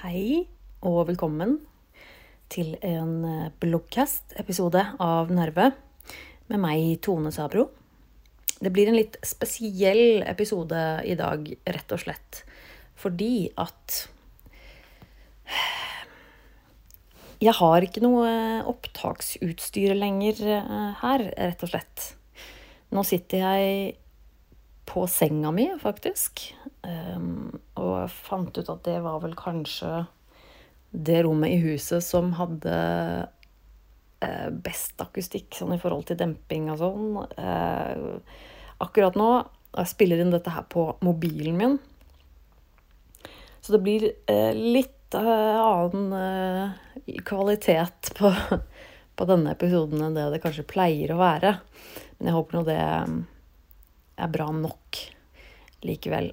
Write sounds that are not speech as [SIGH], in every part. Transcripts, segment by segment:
Hei og velkommen til en eh, bloggcast-episode av Nerve med meg, Tone Sabro. Det blir en litt spesiell episode i dag, rett og slett fordi at Jeg har ikke noe opptaksutstyr lenger eh, her, rett og slett. Nå sitter jeg på senga mi, faktisk. Um, og jeg fant ut at det var vel kanskje det rommet i huset som hadde uh, best akustikk sånn i forhold til demping og sånn. Uh, akkurat nå Jeg spiller inn dette her på mobilen min. Så det blir uh, litt annen kvalitet på, på denne episoden enn det det kanskje pleier å være. Men jeg håper nå det er bra nok likevel.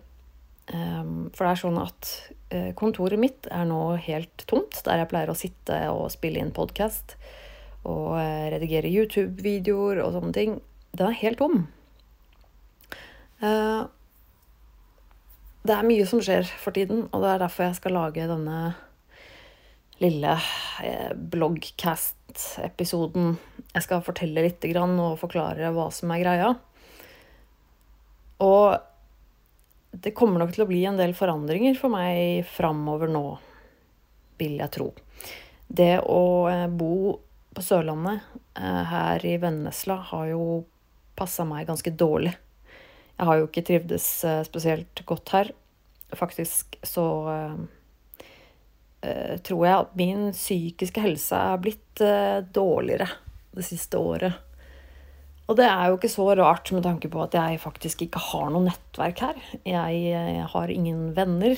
Ehm, for det er sånn at eh, kontoret mitt er nå helt tomt, der jeg pleier å sitte og spille inn podkast og eh, redigere YouTube-videoer og sånne ting. Den er helt tom. Eh, det er mye som skjer for tiden, og det er derfor jeg skal lage denne lille bloggcast-episoden. Jeg skal fortelle litt og forklare hva som er greia. Og det kommer nok til å bli en del forandringer for meg framover nå, vil jeg tro. Det å eh, bo på Sørlandet, eh, her i Vennesla, har jo passa meg ganske dårlig. Jeg har jo ikke trivdes eh, spesielt godt her. Faktisk så tror jeg at min psykiske helse er blitt dårligere det siste året. Og det er jo ikke så rart med tanke på at jeg faktisk ikke har noe nettverk her. Jeg, jeg har ingen venner.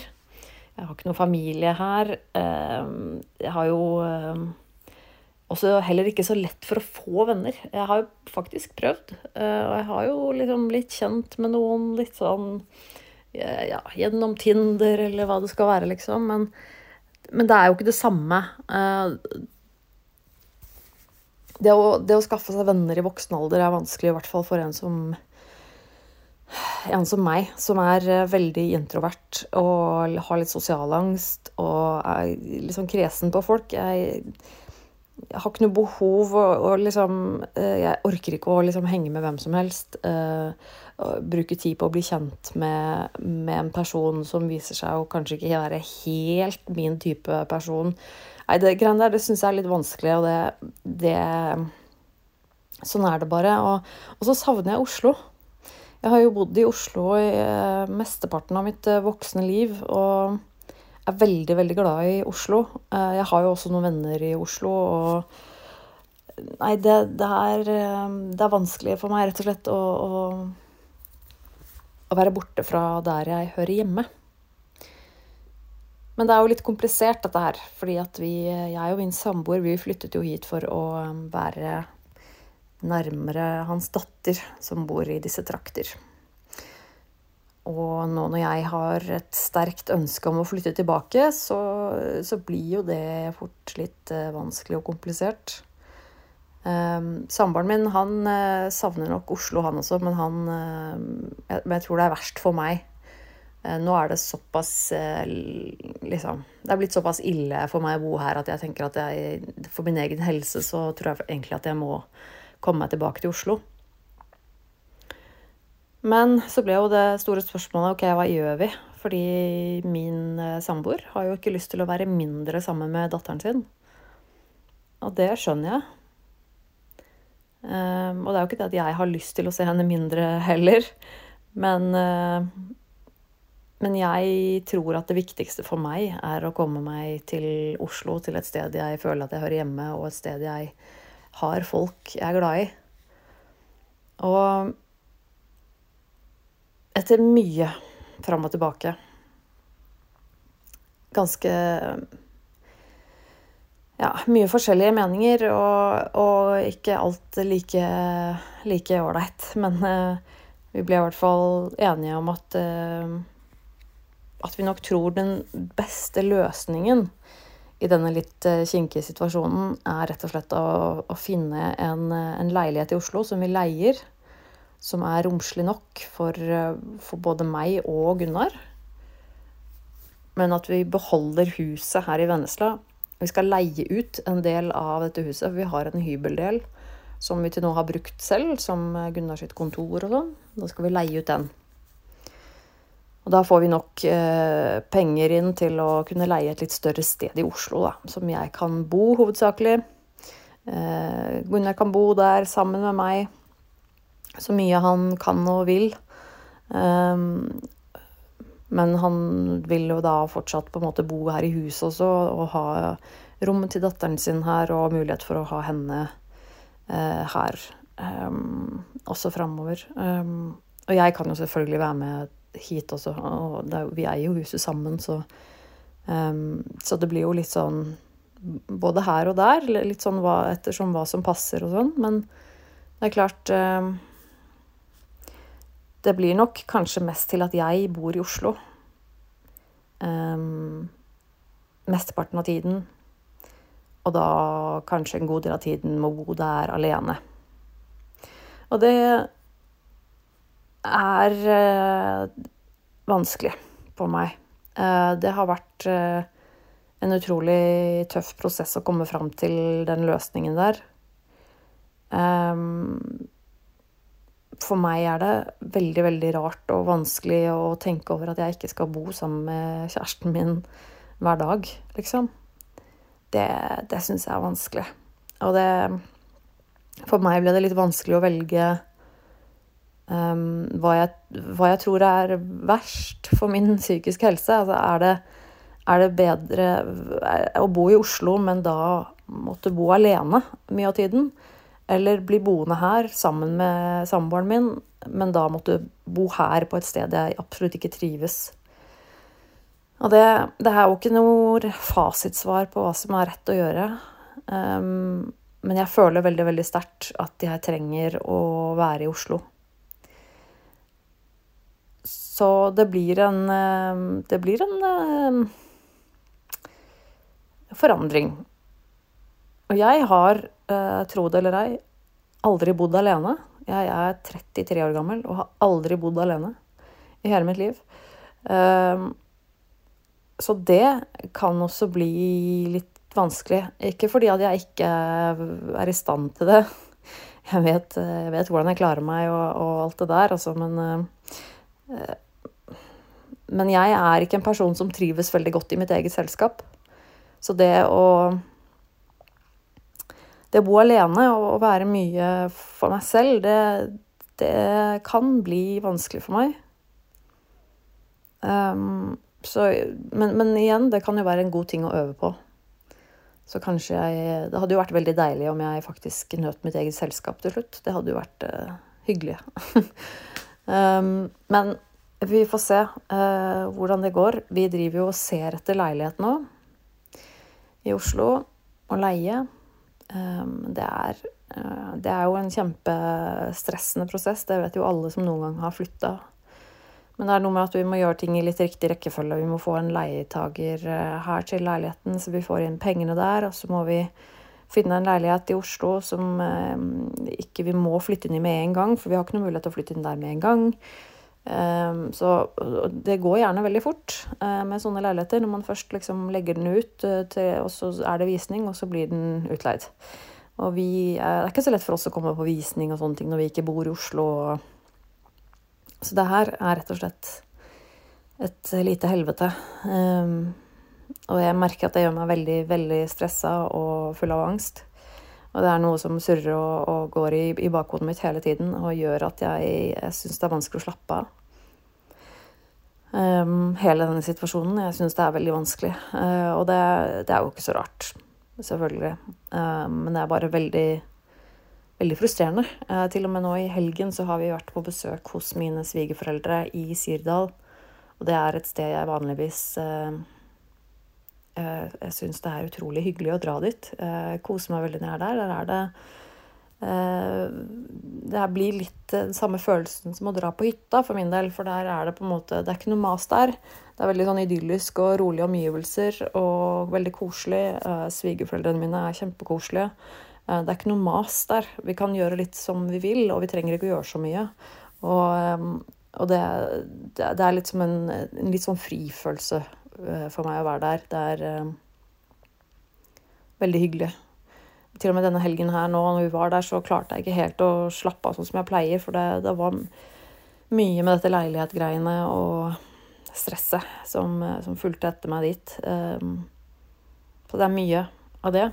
Jeg har ikke noe familie her. Ehm, jeg har jo ehm, også heller ikke så lett for å få venner. Jeg har jo faktisk prøvd. Eh, og jeg har jo liksom blitt kjent med noen litt sånn ja, gjennom Tinder eller hva det skal være, liksom. Men, men det er jo ikke det samme. Det å, det å, skaffe seg venner i voksen alder er vanskelig, i hvert fall for en som en som meg, som er eh, veldig introvert og har litt sosialangst og er liksom kresen på folk. Jeg, jeg har ikke noe behov og, og liksom eh, Jeg orker ikke å liksom henge med hvem som helst. Uh, bruke tid på å bli kjent med, med, en person som viser seg å kanskje ikke være helt min type person. Nei, det greiene der det syns jeg er litt vanskelig, og det, det Sånn er det bare. Og, og, så savner jeg Oslo. Jeg har jo bodd i Oslo i eh, mesteparten av mitt eh, voksne liv, og er veldig, veldig glad i Oslo. Eh, jeg har jo også noen venner i Oslo, og Nei, det, det, er, det er vanskelig for meg, rett og slett, å, å, å være borte fra der jeg hører hjemme. Men det er jo litt komplisert, dette her. Fordi at vi, jeg og min samboer, vi flyttet jo hit for å um, være nærmere hans datter, som bor i disse trakter. Og nå når jeg har et sterkt ønske om å flytte tilbake, så, så blir jo det fort litt uh, vanskelig og komplisert. Um, Samboeren min han uh, savner nok Oslo, han også, men han uh, jeg, jeg tror det er verst for meg Eh, nå er det såpass eh, liksom, Det er blitt såpass ille for meg å bo her at jeg tenker at jeg, for min egen helse så tror jeg egentlig at jeg må komme meg tilbake til Oslo. Men så ble jo det store spørsmålet ok, hva gjør vi? Fordi min eh, samboer har jo ikke lyst til å være mindre sammen med datteren sin. Og det skjønner jeg. Og det er jo ikke det at jeg har lyst til å se henne mindre heller. Men men jeg tror at det viktigste for meg er å komme meg til Oslo, til et sted jeg føler at jeg hører hjemme, og et sted jeg har folk jeg er glad i. Og etter mye fram og tilbake Ganske Ja, mye forskjellige meninger, og, og ikke alt like ålreit. Men uh, vi ble i hvert fall enige om at uh, at vi nok tror den beste løsningen i denne litt eh, kinkige situasjonen er rett og slett å, å finne en, en, leilighet i Oslo som vi leier, som er romslig nok for, eh, for både meg og Gunnar. men at vi beholder huset her i Vennesla. Vi skal leie ut en del av dette huset. Vi har en hybeldel som vi til nå har brukt selv, som Gunnar sitt kontor og sånn. Da skal vi leie ut den. Og da får vi nok eh, penger inn til å kunne leie et litt større sted i Oslo, da, som jeg kan bo hovedsakelig. Eh, Gunnar kan bo der sammen med meg så mye han kan og vil. Um, men han vil jo da fortsatt på en måte bo her i huset også, og ha rommet til datteren sin her, og mulighet for å ha henne uh, her um, også framover. Um, og jeg kan jo selvfølgelig være med hit også, og er, vi eier jo huset sammen, så Så det blir jo litt sånn både her og der, litt sånn hva, ettersom hva som passer og sånn. Men det er klart Det blir nok kanskje mest til at jeg bor i Oslo um, mesteparten av tiden. Og da kanskje en god del av tiden må bo der alene. Og det er uh, vanskelig på meg. Uh, det har vært uh, en utrolig tøff prosess å komme fram til den løsningen der. Um, for meg er det veldig, veldig rart og vanskelig å tenke over at jeg ikke skal bo sammen med kjæresten min hver dag, liksom. Det, det syns jeg er vanskelig. Og det For meg ble det litt vanskelig å velge um, hva, jeg, hva, jeg, tror er verst for min psykiske helse. Altså, er det, er det bedre å bo i Oslo, men da måtte bo alene mye av tiden? Eller bli boende her sammen med samboeren min, men da måtte bo her på et sted jeg absolutt ikke trives. Og det, det er jo ikke noe fasitsvar på hva som er rett å gjøre. Um, men jeg føler veldig, veldig sterkt at jeg trenger å være i Oslo. Så det blir en ehm, Det blir en ehm, forandring. Og jeg har uh, tro det eller ei, aldri bodd alene. Jeg er 33 år gammel og har aldri bodd alene i hele mitt liv. Så det kan også bli litt vanskelig. Ikke fordi at jeg ikke er i stand til det. Jeg vet, jeg vet hvordan jeg klarer meg og, og alt det der, altså, men Men jeg er ikke en person som trives veldig godt i mitt eget selskap. Så det å det å bo alene og være mye for meg selv, det, det kan bli vanskelig for meg. Um, så, men, men, igjen, det kan jo være en god ting å øve på. Så kanskje jeg Det hadde jo vært veldig deilig om jeg faktisk nøt mitt eget selskap til slutt. Det hadde jo vært uh, hyggelig. um, [LAUGHS] men vi får se eh, hvordan det går. Vi driver jo og ser etter leilighet nå i Oslo og leie. Ehm, det er, eh, det er jo en kjempestressende prosess. Det vet jo alle som noen gang har flytta. Men det er noe med at vi må gjøre ting i litt riktig rekkefølge. Vi må få en leietager eh, her til leiligheten, så vi får inn pengene der. Og så må vi finne en leilighet i Oslo som eh, ikke vi må flytte inn i med en gang, for vi har ikke noe mulighet til å flytte inn der med en gang. Ehm, så det går gjerne veldig fort eh, med sånne leiligheter. Når man først liksom legger den ut, eh, og så er det visning, og så blir den utleid. Og vi, det er ikke så lett for oss å komme på visning og sånne ting når vi ikke bor i Oslo. Så det her er rett og slett et lite helvete. Ehm, og jeg merker at det gjør meg veldig, veldig stressa og full av angst. Og det er noe som surrer og, og går i, i, bakhodet mitt hele tiden og gjør at jeg, jeg syns det er vanskelig å slappe av. Um, hele denne situasjonen. Jeg syns det er veldig vanskelig. Uh, og det, det, er jo ikke så rart, selvfølgelig. Uh, men det er bare veldig, veldig frustrerende. Uh, til og med nå i helgen så har vi vært på besøk hos mine svigerforeldre i Sirdal. Og det er et sted jeg vanligvis Jeg syns det er utrolig hyggelig å dra dit. Jeg koser meg veldig når jeg er der. Der er det Eh, det blir litt den samme følelsen som å dra på hytta for min del. For der er det på en måte Det er ikke noe mas der. Det er veldig sånn idyllisk og rolige omgivelser og veldig koselig. Eh, svigerforeldrene mine er kjempekoselige. Eh, det er ikke noe mas der. Vi kan gjøre litt som vi vil, og vi trenger ikke å gjøre så mye. Og, og det, det, er litt som en, en litt sånn frifølelse for meg å være der. Det er veldig hyggelig. Til og med denne helgen her nå, når vi var der, så klarte jeg ikke helt å slappe av sånn som jeg pleier. For det, det var mye med dette leilighet-greiene og stresset som, som, fulgte etter meg dit. Så det er mye av det.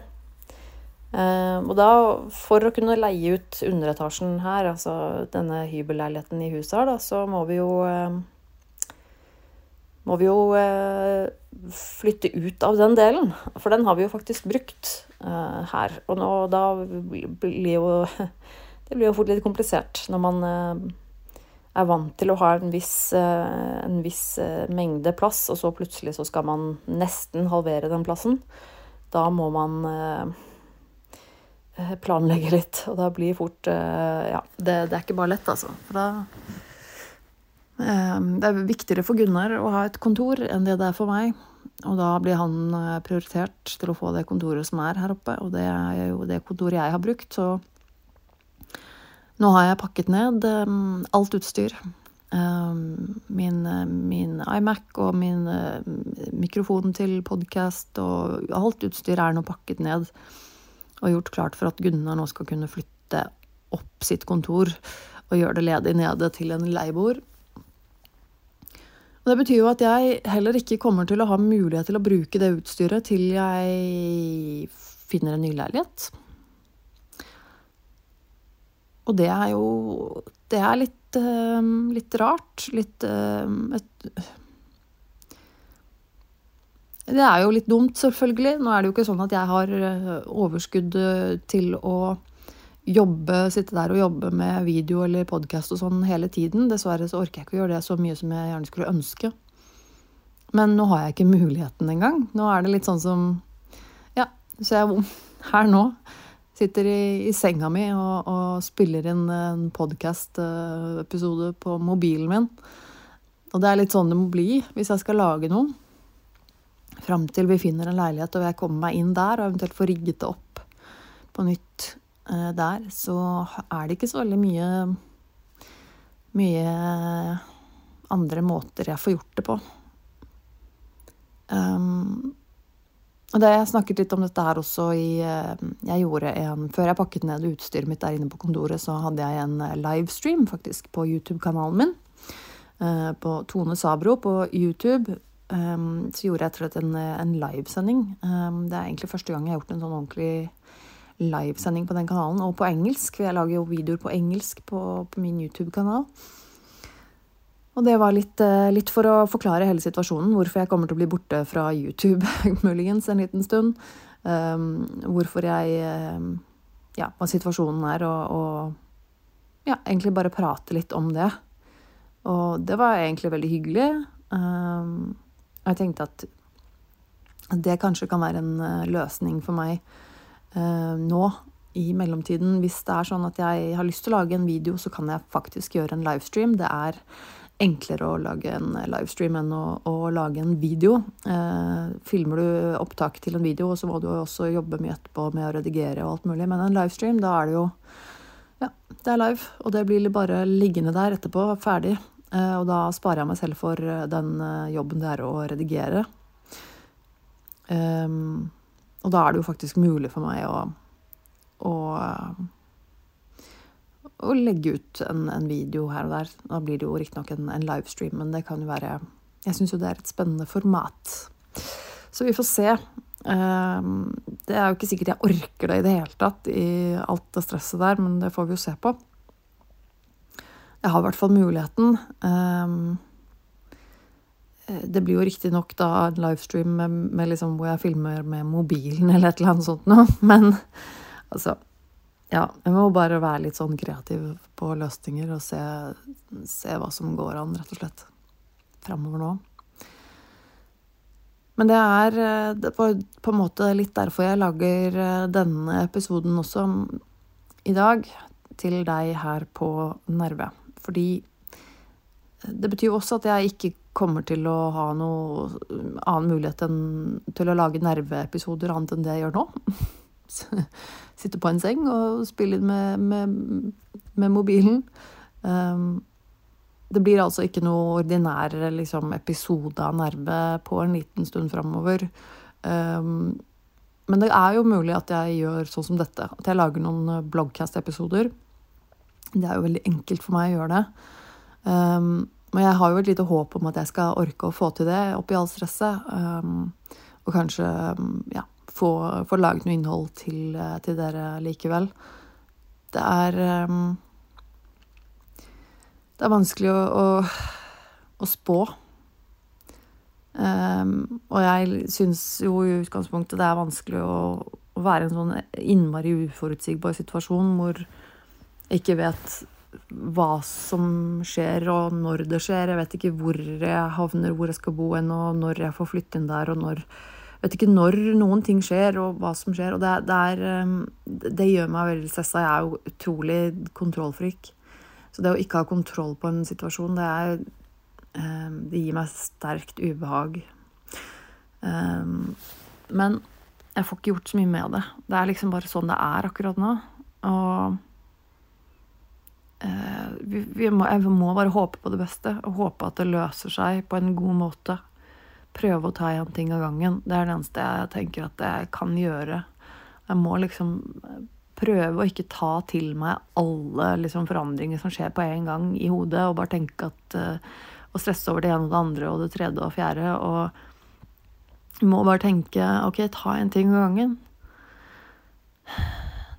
Og da, for å kunne leie ut underetasjen her, altså denne hybelleiligheten i huset her, da, så må vi jo må vi jo uh, flytte ut av den delen. For den har vi jo faktisk brukt uh, her. Og nå, da blir jo [LAUGHS] Det blir jo fort litt komplisert når man uh, er vant til å ha en viss, en viss mengde plass, og så plutselig så skal man nesten halvere den plassen. Da må man planlegge litt, og da blir fort Ja, det, det, er ikke bare lett, altså. For da det er viktigere for Gunnar å ha et kontor enn det det er for meg. Og da blir han eh, prioritert til å få det kontoret som er her oppe, og det er jo det kontoret jeg har brukt, så nå har jeg pakket ned um, alt utstyr. Um, min, min, iMac og min uh, mikrofon til podkast og alt utstyr er nå pakket ned og gjort klart for at Gunnar nå skal kunne flytte opp sitt kontor og gjøre det ledig nede til en leieboer. Og det betyr jo at jeg heller ikke kommer til å ha mulighet til å bruke det utstyret til jeg finner en ny leilighet. Og det er jo Det er litt, uh, litt rart. Litt uh, et, Det er jo litt dumt, selvfølgelig. Nå er det jo ikke sånn at jeg har eh, overskudd til å jobbe, sitte der og jobbe med video eller podkast og sånn hele tiden. Dessverre så orker jeg ikke å gjøre det så mye som jeg gjerne skulle ønske. Men nå har jeg ikke muligheten engang. Nå er det litt sånn som Ja, så jeg [LAUGHS] her nå sitter i, i senga mi og, og, spiller inn en podkast-episode på mobilen min. Og det er litt sånn det må bli hvis jeg skal lage noe. Fram til vi finner en leilighet og jeg kommer meg inn der og eventuelt får rigget det opp på nytt Eh, der, så er det ikke så veldig mye mye andre måter jeg får gjort det på. Um, og det Jeg snakket litt om dette her også i eh, jeg gjorde en, Før jeg pakket ned utstyret mitt der inne på kontoret, så hadde jeg en livestream faktisk på YouTube-kanalen min. På Tone Sabro på YouTube. Så gjorde jeg rett og slett en, en livesending. Det er egentlig første gang jeg har gjort en sånn ordentlig livesending på den kanalen, og på engelsk. For jeg lager jo videoer på engelsk på, på min YouTube-kanal. Og det var litt, eh, litt, for å forklare hele situasjonen. Hvorfor jeg kommer til å bli borte fra YouTube [LAUGHS] muligens en liten stund. Um, hvorfor jeg um, Ja, hva situasjonen er, og, og ja, egentlig bare prate litt om det. Og det var egentlig veldig hyggelig. Um, jeg tenkte at det kanskje kan være en uh, løsning for meg Eh, nå i mellomtiden. Hvis det er sånn at jeg har lyst til å lage en video, så kan jeg faktisk gjøre en livestream. Det er enklere å lage en livestream enn å, å lage en video. Eh, filmer du opptak til en video, så må du også jobbe mye etterpå med å redigere og alt mulig. Men en livestream, da er det jo Ja, det er live, og det blir bare liggende der etterpå, ferdig. Eh, og da sparer jeg meg selv for den eh, jobben det er å redigere. Um, og da er det jo faktisk mulig for meg å, å, å legge ut en, en, video her og der. Da blir det jo riktignok en, en livestream, men det kan jo være Jeg syns jo det er et spennende format. Så vi får se. Um, det er jo ikke sikkert jeg orker det i det hele tatt, i alt det stresset der, men det får vi jo se på. Jeg har i hvert fall muligheten. Eh, det blir jo riktignok da en livestream med, med liksom hvor jeg filmer med mobilen eller et eller annet sånt noe, [LAUGHS] men altså Ja, jeg må bare være litt sånn kreativ på løsninger og se, se hva som går an, rett og slett, framover nå. Men det er eh, det var på en måte litt derfor jeg lager eh, denne episoden også i dag, til deg her på Nerve. Fordi det betyr jo også at jeg ikke kommer til å ha noe annen mulighet enn til å lage nerveepisoder annet enn det jeg gjør nå. [LAUGHS] Sitte på en seng og spille med, med, med mobilen. Um, det blir altså ikke noe ordinær liksom, episode av Nerve på en liten stund framover. Um, men det er jo mulig at jeg gjør sånn som dette. At jeg lager noen bloggcast-episoder. Det er jo veldig enkelt for meg å gjøre det. Um, men jeg har jo et lite håp om at jeg skal orke å få til det oppi all stresset. Um, og kanskje ja, få, få, laget noe innhold til, til, dere likevel. Det er um, det er vanskelig å, å, å spå. Um, og jeg syns jo i utgangspunktet det er vanskelig å, å være i en sånn innmari uforutsigbar situasjon hvor jeg ikke vet hva som skjer, og når det skjer. Jeg vet ikke hvor jeg havner, hvor jeg skal bo hen, og når jeg får flytte inn der, og når Jeg vet ikke når noen ting skjer, og hva som skjer. Og det, det, er, det gjør meg veldig stressa. Jeg er jo utrolig kontrollfrik. Så det å ikke ha kontroll på en situasjon, det er eh, Det gir meg sterkt ubehag. Eh, men jeg får ikke gjort så mye med det. Det er liksom bare sånn det er akkurat nå. Og vi, vi må, jeg må bare håpe på det beste, og håpe at det løser seg på en god måte. Prøve å ta igjen ting av gangen. Det er det eneste jeg tenker at jeg kan gjøre. Jeg må liksom prøve å ikke ta til meg alle liksom, forandringer som skjer på en gang i hodet, og bare tenke at uh, Og stresse over det ene og det andre og det tredje og fjerde. Og må bare tenke OK, ta en ting av gangen.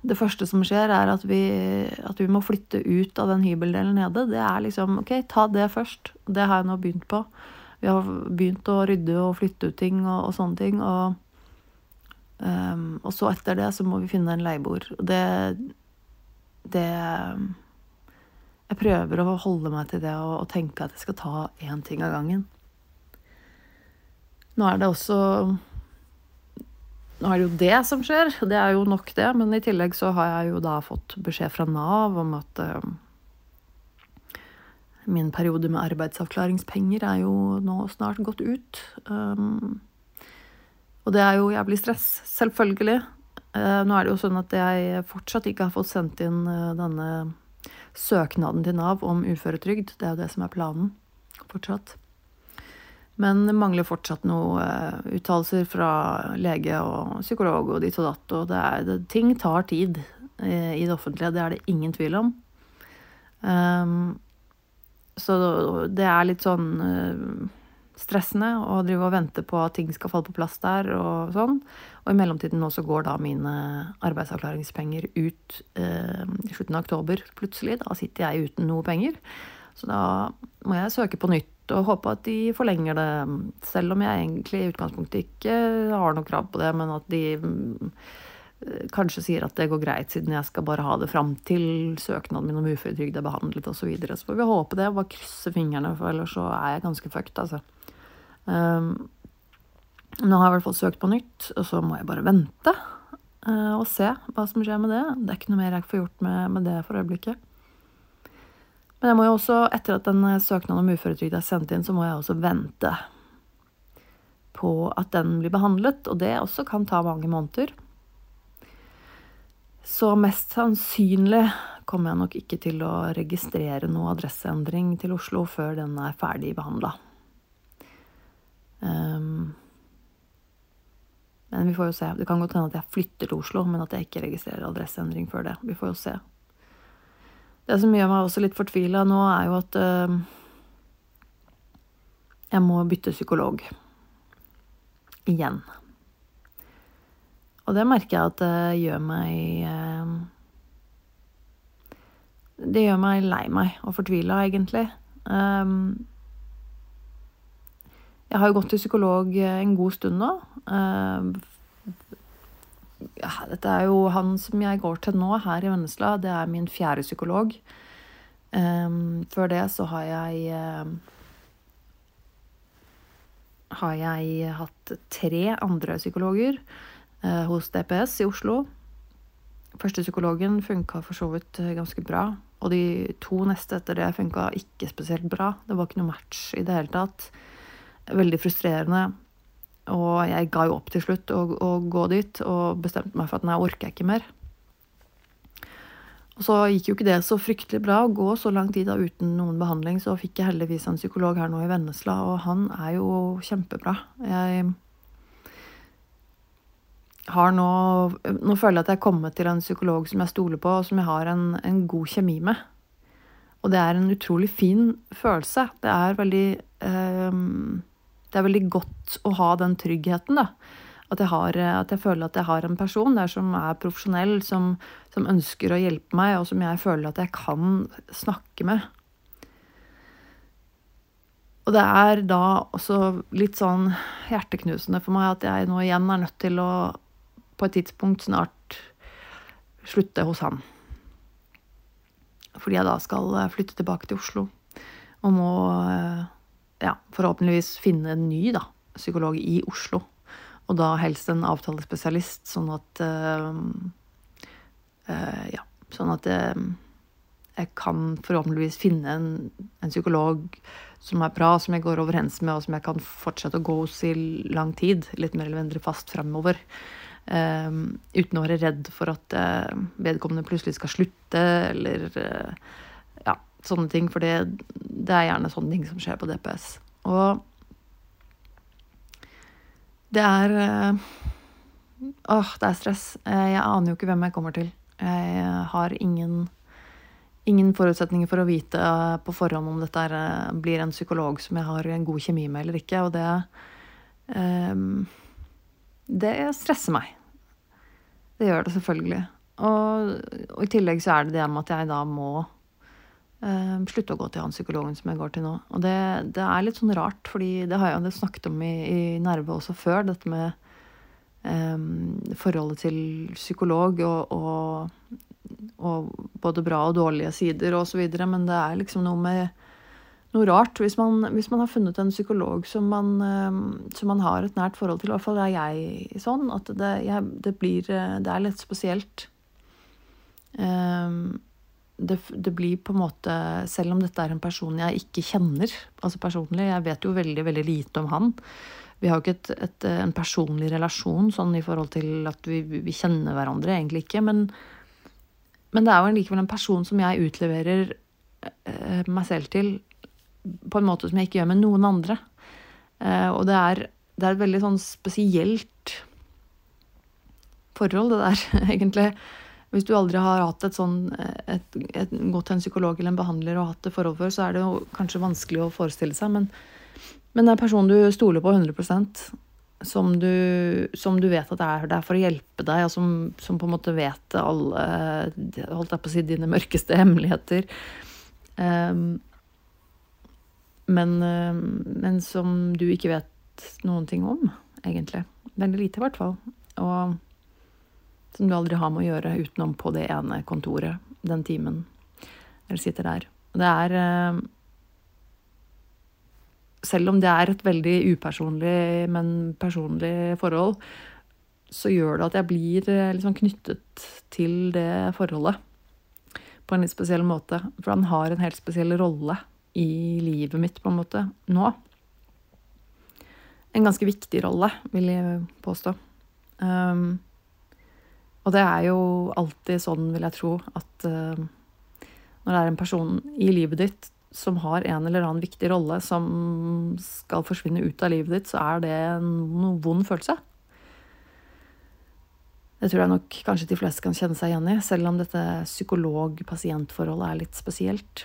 Det første som skjer, er at vi, at vi må flytte ut av den hybeldelen nede. Det er liksom OK, ta det først. Det har jeg nå begynt på. Vi har begynt å rydde og flytte ut ting og, og sånne ting. og Um, og så etter det så må vi finne en leieboer. Det Det Jeg prøver å holde meg til det og, og tenke at jeg skal ta én ting av gangen. Nå er det også Nå er det jo det som skjer, det er jo nok det. Men i tillegg så har jeg jo da fått beskjed fra Nav om at um, min periode med arbeidsavklaringspenger er jo nå snart gått ut. Um, og det er jo jævlig stress, selvfølgelig. Uh, nå er det jo sånn at jeg fortsatt ikke har fått sendt inn uh, denne søknaden til Nav om uføretrygd. Det er jo det som er planen fortsatt. Men det mangler fortsatt noen uh, uttalelser fra lege og psykolog og ditt og datt. Og det er, det, ting tar tid uh, i det offentlige, det er det ingen tvil om. Um, så det er litt sånn uh, stressende å drive og vente på at ting skal falle på plass der og sånn. Og i mellomtiden nå så går da mine arbeidsavklaringspenger ut eh, i slutten av oktober plutselig. Da sitter jeg uten noe penger. Så da må jeg søke på nytt og håpe at de forlenger det. Selv om jeg egentlig i utgangspunktet ikke har noe krav på det, men at de eh, kanskje sier at det går greit, siden jeg skal bare ha det fram til søknaden min om uføretrygd er behandlet osv. Så, videre. så får vi håpe det og bare krysse fingrene, for ellers så er jeg ganske fucked, altså. Um, nå har jeg i hvert fall søkt på nytt, og så må jeg bare vente uh, og se hva som skjer med det. Det er ikke noe mer jeg får gjort med, med det for øyeblikket. Men jeg må jo også, etter at den søknaden om uføretrygd er sendt inn, så må jeg også vente på at den blir behandlet, og det også kan ta mange måneder. Så mest sannsynlig kommer jeg nok ikke til å registrere noe adresseendring til Oslo før den er ferdig behandla. Um, men vi får jo se. Det kan godt hende at jeg flytter til Oslo, men at jeg ikke registrerer adresseendring før det. Vi får jo se. Det som gjør meg også litt fortvila nå, er jo at uh, jeg må bytte psykolog. Igjen. Og det merker jeg at det gjør meg uh, Det gjør meg lei meg og fortvila, egentlig. Jeg har jo gått til psykolog eh, en god stund nå. Dette er jo han som jeg går til nå her i Vennesla. Det er min fjerde psykolog. Um, før det så har jeg har jeg hatt tre andre psykologer hos DPS i Oslo. Første psykologen funka for så vidt ganske bra. Og de to neste etter det funka ikke spesielt bra. Det var ikke noe match i det hele tatt veldig frustrerende. Og jeg ga jo opp til slutt å, gå dit, og bestemte meg for at nei, orker jeg ikke mer. Og så gikk jo ikke det så fryktelig bra å gå så lang tid da uten noen behandling. Så fikk jeg heldigvis en psykolog her nå i Vennesla, og han er jo kjempebra. Jeg har nå Nå føler jeg at jeg er kommet til en psykolog som jeg stoler på, og som jeg har en, en god kjemi med. Og det er en utrolig fin følelse. Det er veldig eh, Det er veldig godt å ha den tryggheten, da. At jeg, har, at jeg, føler at jeg har en person der som er profesjonell, som, som, ønsker å hjelpe meg, og som jeg føler at jeg kan snakke med. Og det er da også litt sånn hjerteknusende for meg at jeg nå igjen er nødt til å på et tidspunkt snart slutte hos han. Fordi jeg da skal flytte tilbake til Oslo og må ja, forhåpentligvis finne en ny da, psykolog i Oslo. Og da helst en avtalespesialist, sånn at uh, uh, Ja, sånn at uh, jeg kan forhåpentligvis finne en, en, psykolog som er bra, som jeg går overens med, og som jeg kan fortsette å gå hos i lang tid. Litt mer eller mindre fast fremover. uten å være redd for at vedkommende plutselig skal slutte, eller sånne ting. For det, det er gjerne sånne ting som skjer på DPS. Og det er øh, Åh, det er stress. Eh, jeg aner jo ikke hvem jeg kommer til. Jeg har ingen, ingen forutsetninger for å vite eh, på forhånd om dette blir en psykolog som jeg har en god kjemi med eller ikke. Og det um, Det stresser meg. Det gjør det selvfølgelig. Og, og, i tillegg så er det det med at jeg da må slutte å gå til han psykologen som jeg går til nå. Og det, det er litt sånn rart, fordi det har jeg jo snakket om i, i Nerve også før, dette med um, forholdet til psykolog og, og, og, både bra og dårlige sider og så videre, men det er liksom noe med noe rart hvis man, hvis man har funnet en psykolog som man, um, som man, har et nært forhold til. I hvert fall er jeg sånn at det, jeg, det blir Det er litt spesielt. Um, det, det, blir på en måte Selv om dette er en person jeg ikke kjenner altså personlig, jeg vet jo veldig, veldig lite om han. Vi har jo ikke et, et, en personlig relasjon sånn i forhold til at vi, vi kjenner hverandre, egentlig ikke. Men, men, det er jo likevel en person som jeg utleverer eh, meg selv til på en måte som jeg ikke gjør med noen andre. Eh, og det er, det er et veldig sånn spesielt forhold, det der, [LAUGHS] egentlig. Hvis du aldri har hatt et sånn, et, et, gått til en psykolog eller en behandler og hatt det forhold før, så er det jo kanskje vanskelig å forestille seg. Men, men det er en person du stoler på 100% som du, som du vet at er der for å hjelpe deg, og som, som på en måte vet alle holdt jeg på å si, dine mørkeste hemmeligheter. Um, men, um, men som du ikke vet noen ting om, egentlig. Veldig lite, i hvert fall. Og som du aldri har med å gjøre utenom på det ene kontoret den timen dere sitter der. Det er eh, Selv om det er et veldig upersonlig, men personlig forhold, så gjør det at jeg blir liksom knyttet til det forholdet på en litt spesiell måte. For han har en helt spesiell rolle i livet mitt, på en måte, nå. En ganske viktig rolle, vil jeg påstå. Um, og det er jo alltid sånn, vil jeg tro, at uh, når det er en person i livet ditt som har en eller annen viktig rolle som skal forsvinne ut av livet ditt, så er det en vond følelse. Det tror jeg nok kanskje de fleste kan kjenne seg igjen i, selv om dette psykolog-pasient-forholdet er litt spesielt.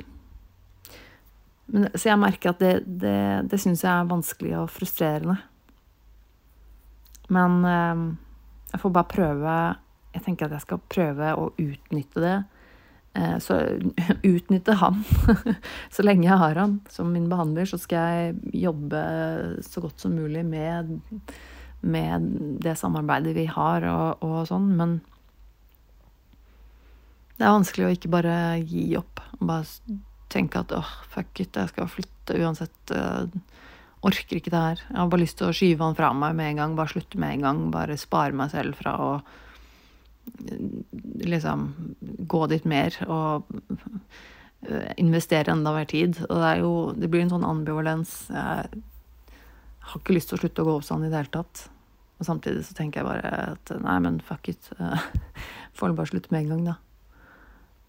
Men, så jeg merker at det, det, det syns jeg er vanskelig og frustrerende. Men eh, jeg får bare prøve jeg tenker at jeg skal prøve å utnytte det. Eh, så [LAUGHS] utnytte han [LAUGHS] så lenge jeg har han som min behandler. Så skal jeg jobbe så godt som mulig med, med det samarbeidet vi har og, og, sånn. Men det er vanskelig å ikke bare gi opp. Bare tenke at åh, fuck it, jeg skal flytte uansett. Uh, orker ikke det her. Jeg har bare lyst til å skyve han fra meg med en gang. Bare slutte med en gang. Bare spare meg selv fra å liksom gå dit mer og eh, investere enda mer tid. Og det jo Det blir en sånn ambivalens. Jeg har ikke lyst til å slutte å gå opp sånn i det hele tatt. Og samtidig så tenker jeg bare at nei, men fuck it. [LAUGHS] Får bare slutte med en gang, da.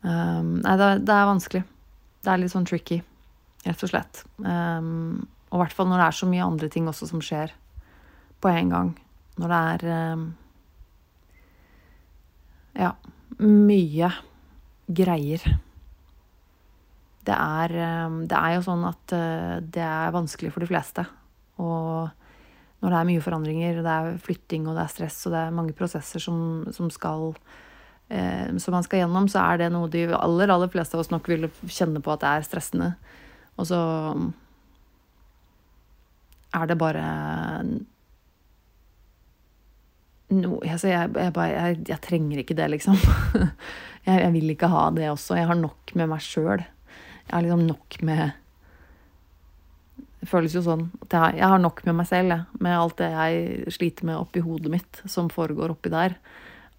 Um, nei, det, det, er vanskelig. Det er litt sånn tricky, rett og slett. Um, og i hvert fall når det er så mye andre ting også som skjer på en gang. Når det er um, Ja, mye greier. Det er, det er jo sånn at uh, det er vanskelig for de fleste. Og når det er mye forandringer, det er flytting og det er stress og det er mange prosesser som, som skal eh, som man skal gjennom, så er det noe de aller, aller fleste av oss nok vil kjenne på at det er stressende. Og så er det bare no, altså jeg, jeg, bare, jeg, jeg, trenger ikke det, liksom. [LAUGHS] jeg, vil ikke ha det også. Jeg har nok med meg sjøl. Jeg har liksom nok med det føles jo sånn at jeg, har nok med meg selv, jeg. Med alt det jeg sliter med oppi hodet mitt, som foregår oppi der.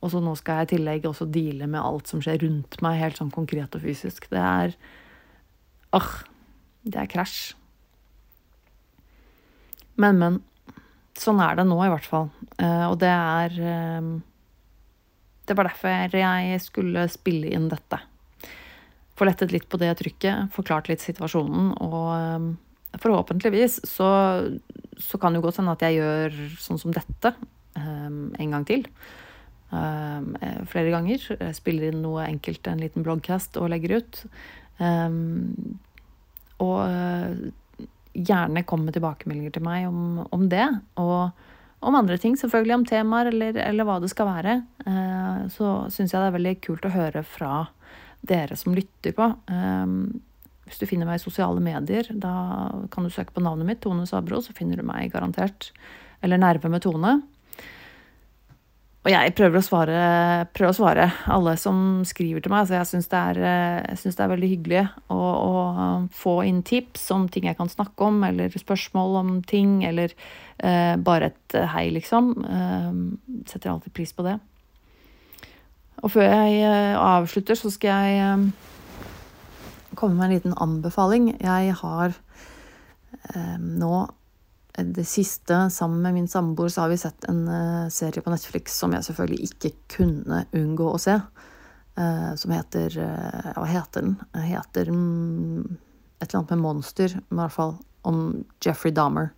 Og så nå skal jeg i tillegg også deale med alt som skjer rundt meg, helt sånn konkret og fysisk. Det er Åh. Det er krasj. Men, men. Sånn er det nå, i hvert fall. Uh, og det er uh, Det var derfor jeg skulle spille inn dette. Få lettet litt på det trykket, forklart litt situasjonen og uh, forhåpentligvis så, så kan det jo godt hende at jeg gjør sånn som dette um, en gang til. Um, flere ganger. Jeg spiller inn noe enkelt, en liten bloggcast, og legger ut. Og gjerne kom med tilbakemeldinger til meg om, om, det. Og om andre ting, selvfølgelig. Om temaer eller, eller hva det skal være. Uh, så syns jeg det er veldig kult å høre fra dere som lytter på. Um, hvis du finner meg i sosiale medier, da kan du søke på navnet mitt, Tone Sabro, så finner du meg garantert. Eller Nerve med Tone. Og jeg prøver å svare, prøver å svare alle som skriver til meg. Så jeg syns det, det, er veldig hyggelig å, å, få inn tips om ting jeg kan snakke om, eller spørsmål om ting, eller eh, bare et hei, liksom. Eh, setter alltid pris på det. Og før jeg eh, avslutter, så skal jeg eh, komme med en liten anbefaling. Jeg har eh, nå det siste, sammen med min samboer, så har vi sett en uh, serie på Netflix som jeg selvfølgelig ikke kunne unngå å se. Uh, som heter uh, Hva heter den? Heter um, et eller annet med monster, i hvert fall om Jeffrey Dahmer.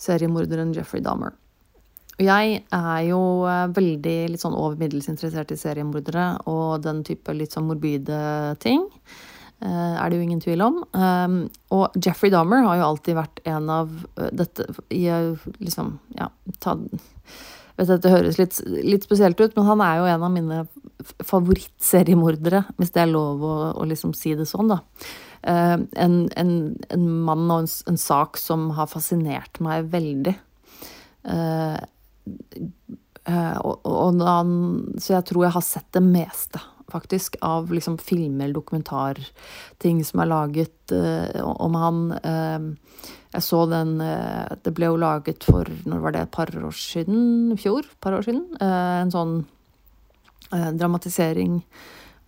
Seriemorderen Jeffrey Dahmer. Og Jeg er jo veldig litt sånn over middels interessert i seriemordere og den type litt sånn morbide ting. Eh, er det jo ingen tvil om. Um, og Jeffrey Dahmer har jo alltid vært en av eh, dette i liksom Ja, ta Vet dette høres litt, litt, spesielt ut, men han er jo en av mine favorittseriemordere, hvis det er lov å, å liksom si det sånn, da. En, en, en, mann og en, en, sak som har fascinert meg veldig. Uh, uh, og, og han, så jeg tror jeg har sett det meste faktisk, av liksom filmer, dokumentarting som er laget uh, om han. Uh, jeg så den uh, Det ble jo laget for når var det, et par år siden? Fjor? par år siden. en sånn dramatisering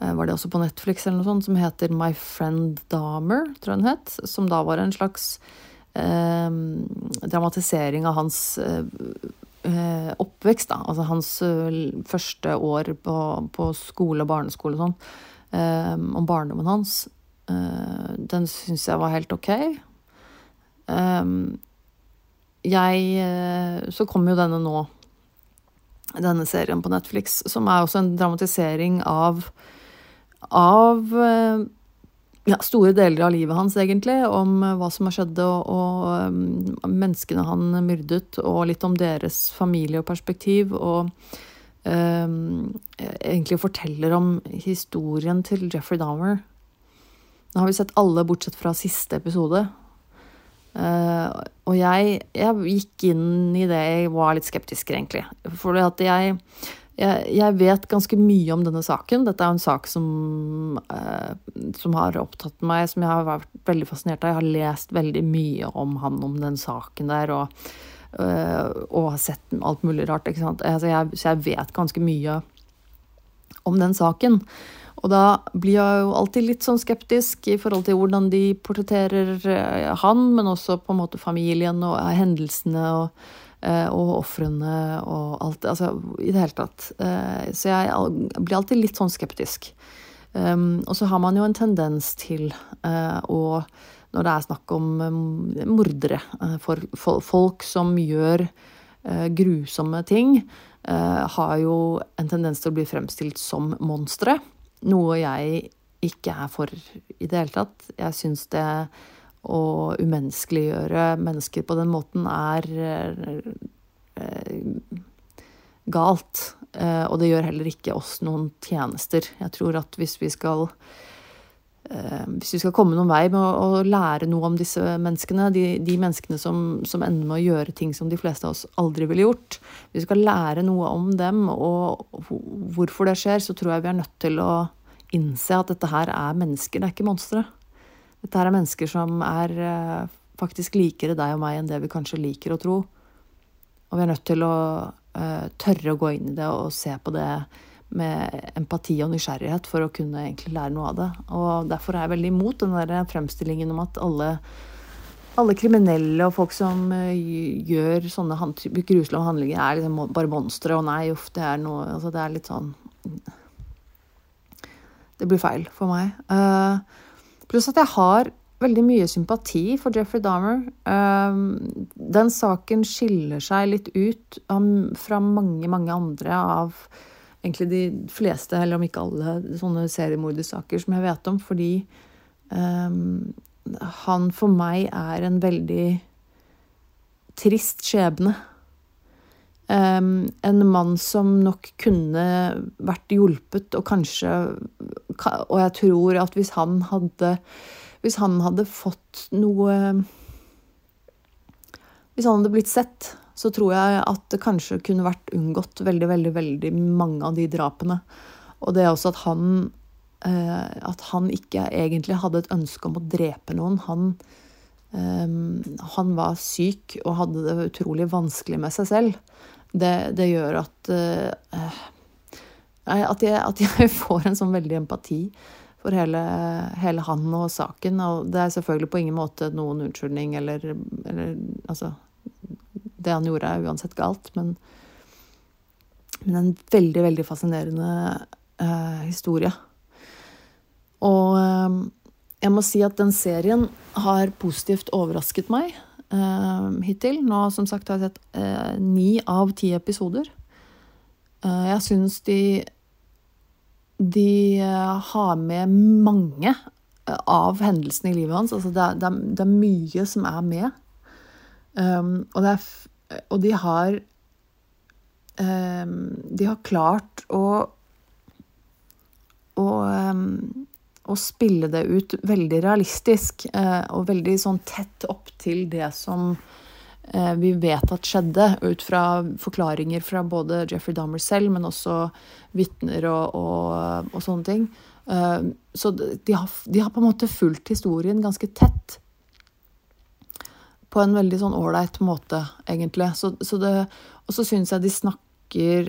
var det også på Netflix eller noe sånt, som heter My Friend Dahmer, tror jeg den het. Som da var en slags dramatisering av hans eh, oppvekst, da. Altså hans uh, første år på, på, skole og barneskole og sånn. Eh, om barndommen hans. Eh, den syns jeg var helt ok. Eh, jeg eh, Så kom jo denne nå. Denne serien på Netflix, som er også en dramatisering av av ja, store deler av livet hans, egentlig. Om eh, hva som har skjedd, og, og um, menneskene han myrdet, og litt om deres familie og perspektiv. Og um, egentlig forteller om historien til Jeffrey Dahmer. Nå har vi sett alle bortsett fra siste episode. Uh, og jeg, jeg, gikk inn i det jeg var litt skeptisk, egentlig. For at jeg jeg, jeg, vet ganske mye om denne saken. Dette er en sak som, eh, som, har opptatt meg, som jeg har vært veldig fascinert av. Jeg har lest veldig mye om han, om den saken der, og, eh, og har sett alt mulig rart. Altså jeg, så jeg vet ganske mye om den saken. Og da blir jeg jo alltid litt sånn skeptisk i forhold til hvordan de portretterer eh, han, men også på en måte familien og hendelsene. og Eh, og ofrene og alt Altså i det hele tatt. Eh, så jeg blir alltid litt sånn skeptisk. Um, og så har man jo en tendens til uh, å Når det er snakk om um, mordere, for, folk som gjør grusomme ting, har jo en tendens til å bli fremstilt som monstre. Noe jeg ikke er for i det hele tatt. Jeg syns det å umenneskeliggjøre mennesker på den måten er galt. Eh, og det gjør heller ikke oss noen tjenester. Jeg tror at hvis vi skal eh, hvis vi skal komme noen vei med å, lære noe om disse menneskene, de, de menneskene som, som, ender med å gjøre ting som de fleste av oss aldri ville gjort Hvis vi skal lære noe om dem og hvorfor det skjer, så tror jeg vi er nødt til å innse at dette her er mennesker, det er ikke monstre. Dette er mennesker som er eh, faktisk likere deg og meg enn det vi kanskje liker å tro. Og vi er nødt til å uh, tørre å gå inn i det og se på det med empati og nysgjerrighet for å kunne egentlig lære noe av det. Og derfor er jeg veldig imot den der fremstillingen om at alle, alle kriminelle og folk som uh, gjør sånne grusomme handlinger, er liksom bare monstre. Og nei, uff, det er noe Altså, det er litt sånn Det blir feil for meg. Uh, pluss at jeg har veldig mye sympati for Jeffrey Dahmer. Um, den saken skiller seg litt ut fra mange, mange andre av egentlig de fleste, eller om ikke alle, sånne seriemordersaker som jeg vet om, fordi um, han for meg er en veldig trist skjebne. Um, en mann som nok kunne vært hjulpet, og kanskje Og jeg tror at hvis han hadde hvis han hadde fått noe Hvis han hadde blitt sett, så tror jeg at det kanskje kunne vært unngått veldig, veldig, veldig mange av de drapene. Og det er også at han eh, At han ikke egentlig hadde et ønske om å drepe noen. Han, um, han var syk og hadde det utrolig vanskelig med seg selv. Det, det gjør at uh, at jeg, at jeg, [LAUGHS] får en sånn veldig empati for hele, hele, han og saken. Og det er selvfølgelig på ingen måte noen unnskyldning eller, eller Altså, det han gjorde, er uansett galt, men, men en veldig, veldig fascinerende uh, historie. Og uh, jeg må si at den serien har positivt overrasket meg uh, hittil. Nå som sagt har jeg sett ni av ti episoder. jeg syns de de eh, har med mange eh, av hendelsene i livet hans. Altså det, er, det, det er mye som er med. Um, og, er, og, de har um, De har klart å å, um, å spille det ut veldig realistisk uh, og veldig sånn tett opp til det som Eh, vi vet at skjedde, ut fra forklaringer fra både Jeffrey Dahmer selv, men også vitner og, og, og, sånne ting. Eh, så de har, de har, på en måte fulgt historien ganske tett. På en veldig sånn ålreit måte, egentlig. Så, så det, og så syns jeg de snakker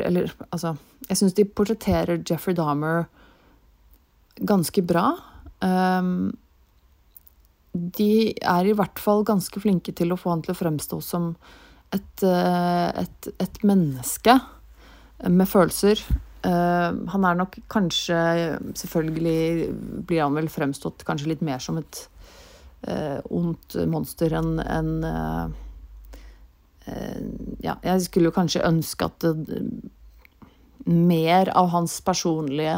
Eller altså Jeg syns de portretterer Jeffrey Dahmer ganske bra. Um, de er i hvert fall ganske flinke til å få han til å fremstå som et, eh, et, et menneske med følelser. Eh, han er nok kanskje Selvfølgelig blir han vel fremstått kanskje litt mer som et uh, ondt monster enn en, uh, uh, Ja, jeg skulle kanskje ønske at det, mer av hans personlige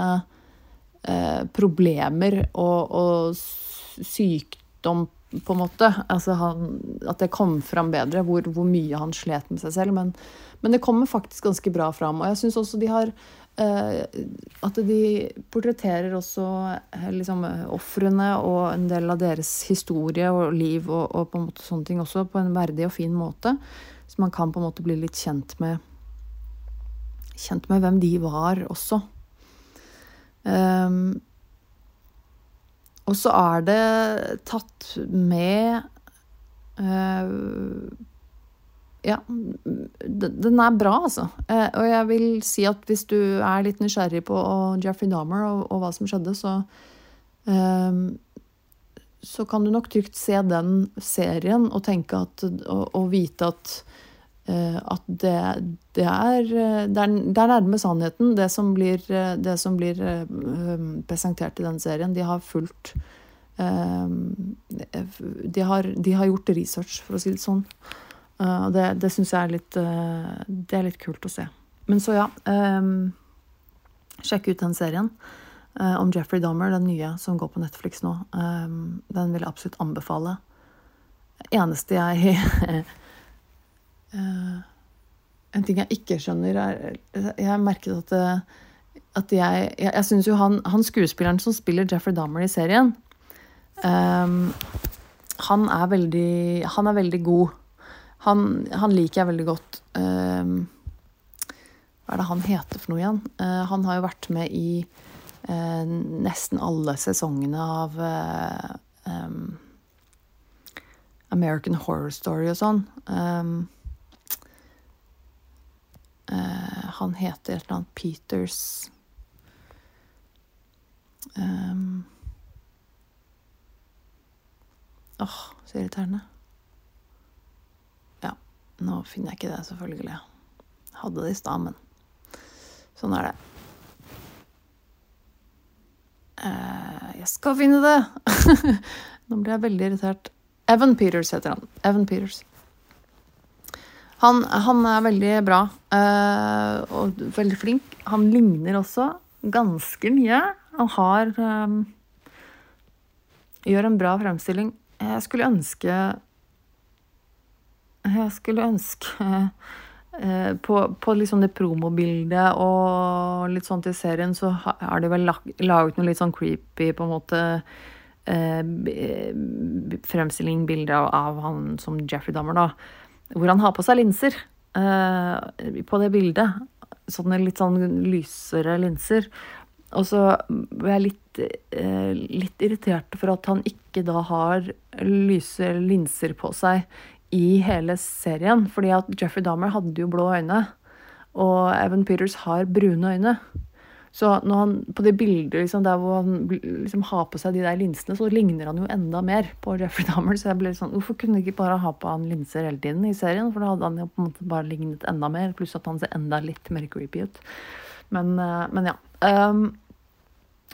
problemer og, og sykdom, på en måte. Altså han, at det kom fram bedre, hvor, hvor, mye han slet med seg selv. Men, men det kommer faktisk ganske bra fram. Og jeg syns også de har eh, At de portretterer også eh, liksom, ofrene og en del av deres historie og liv og, og, på en måte sånne ting også på en verdig og fin måte. Så man kan på en måte bli litt kjent med Kjent med hvem de var også. Um, og så er det tatt med uh, Ja, den er bra, altså. Uh, og jeg vil si at hvis du er litt nysgjerrig på Jeffrey Dahmer og, og hva som skjedde, så um, så kan du nok trygt se den serien og tenke at Og, og vite at at det, det, er, det, er, det er nærme sannheten, det som blir, det som blir presentert i den serien. De har fulgt de har, de har, gjort research, for å si det sånn. Det, det syns jeg er litt, det er litt kult å se. Men så, ja. Sjekk ut den serien om Jeffrey Dahmer, den nye som går på Netflix nå. Den vil jeg absolutt anbefale. Eneste jeg [LAUGHS] En ting jeg ikke skjønner, er Jeg merket at, at jeg Jeg, jeg syns jo han, han, skuespilleren som spiller Jeffrey Dahmer i serien um, han, er veldig, han er veldig god. Han, han liker jeg veldig godt. Um, hva er det han heter for noe igjen? Uh, han har jo vært med i uh, nesten alle sesongene av uh, um, American Horror Story og sånn. Um, uh, han heter et eller annet Peters um, Åh, så irriterende. Ja, nå finner jeg ikke det, selvfølgelig. Hadde det i stad, men sånn er det. Uh, jeg skal finne det! [LAUGHS] nå blir jeg veldig irritert. Evan Peters heter han. Evan Peters. Han, han er veldig bra uh, og veldig flink. Han ligner også ganske mye. Han har um, Gjør en bra fremstilling. Jeg skulle ønske Jeg skulle ønske uh, på, på liksom det promobildet og litt sånn til serien, så har de vel laget noe litt sånn creepy, på en måte Eh, fremstilling, bilde av, av, han som Jeffrey Dahmer, da. Hvor han har på seg linser eh, på det bildet. Sånne litt sånn lysere linser. Og så ble jeg litt, eh, litt irritert for at han ikke da har lyse linser på seg i hele serien. Fordi at Jeffrey Dahmer hadde jo blå øyne, og Evan Peters har brune øyne. Så når han, på det bildet liksom, der hvor han liksom, har på seg de der linsene, så ligner han jo enda mer på Jeffrey Dahmer. Så jeg ble sånn Hvorfor kunne de ikke bare ha på han linser hele tiden i serien? For da hadde han jo på en måte bare lignet enda mer, pluss at han ser enda litt mer creepy ut. Men, uh, men ja. Um,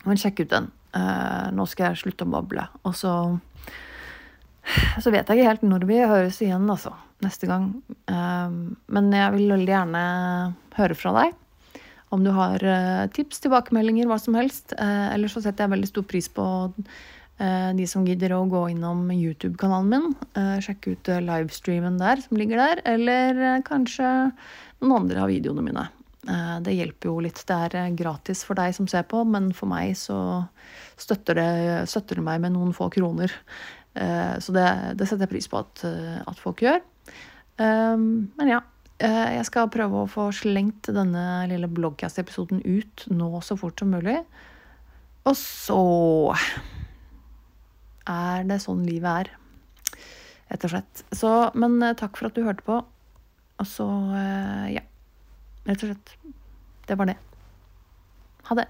men sjekk ut den. Uh, nå skal jeg slutte å bable. Og så så vet jeg ikke helt når vi høres igjen, altså. Neste gang. Um, men jeg vil veldig gjerne høre fra deg. Om du har uh, tips, tilbakemeldinger, hva som helst. Uh, ellers så setter jeg veldig stor pris på uh, de som gidder å gå innom YouTube-kanalen min. sjekke ut livestreamen der som ligger der. Eller kanskje noen andre av videoene mine. det hjelper jo litt. Det er gratis for deg som ser på, men for meg så støtter det, støtter det meg med noen få kroner. så det, det, setter jeg pris på at, at folk gjør. men ja. Eh, jeg skal prøve å få slengt denne lille bloggcast-episoden ut nå så fort som mulig. Og så er det sånn livet er, rett og slett. Så, men eh, takk for at du hørte på. Og så, eh, ja. Rett og slett. Det var det. Ha det.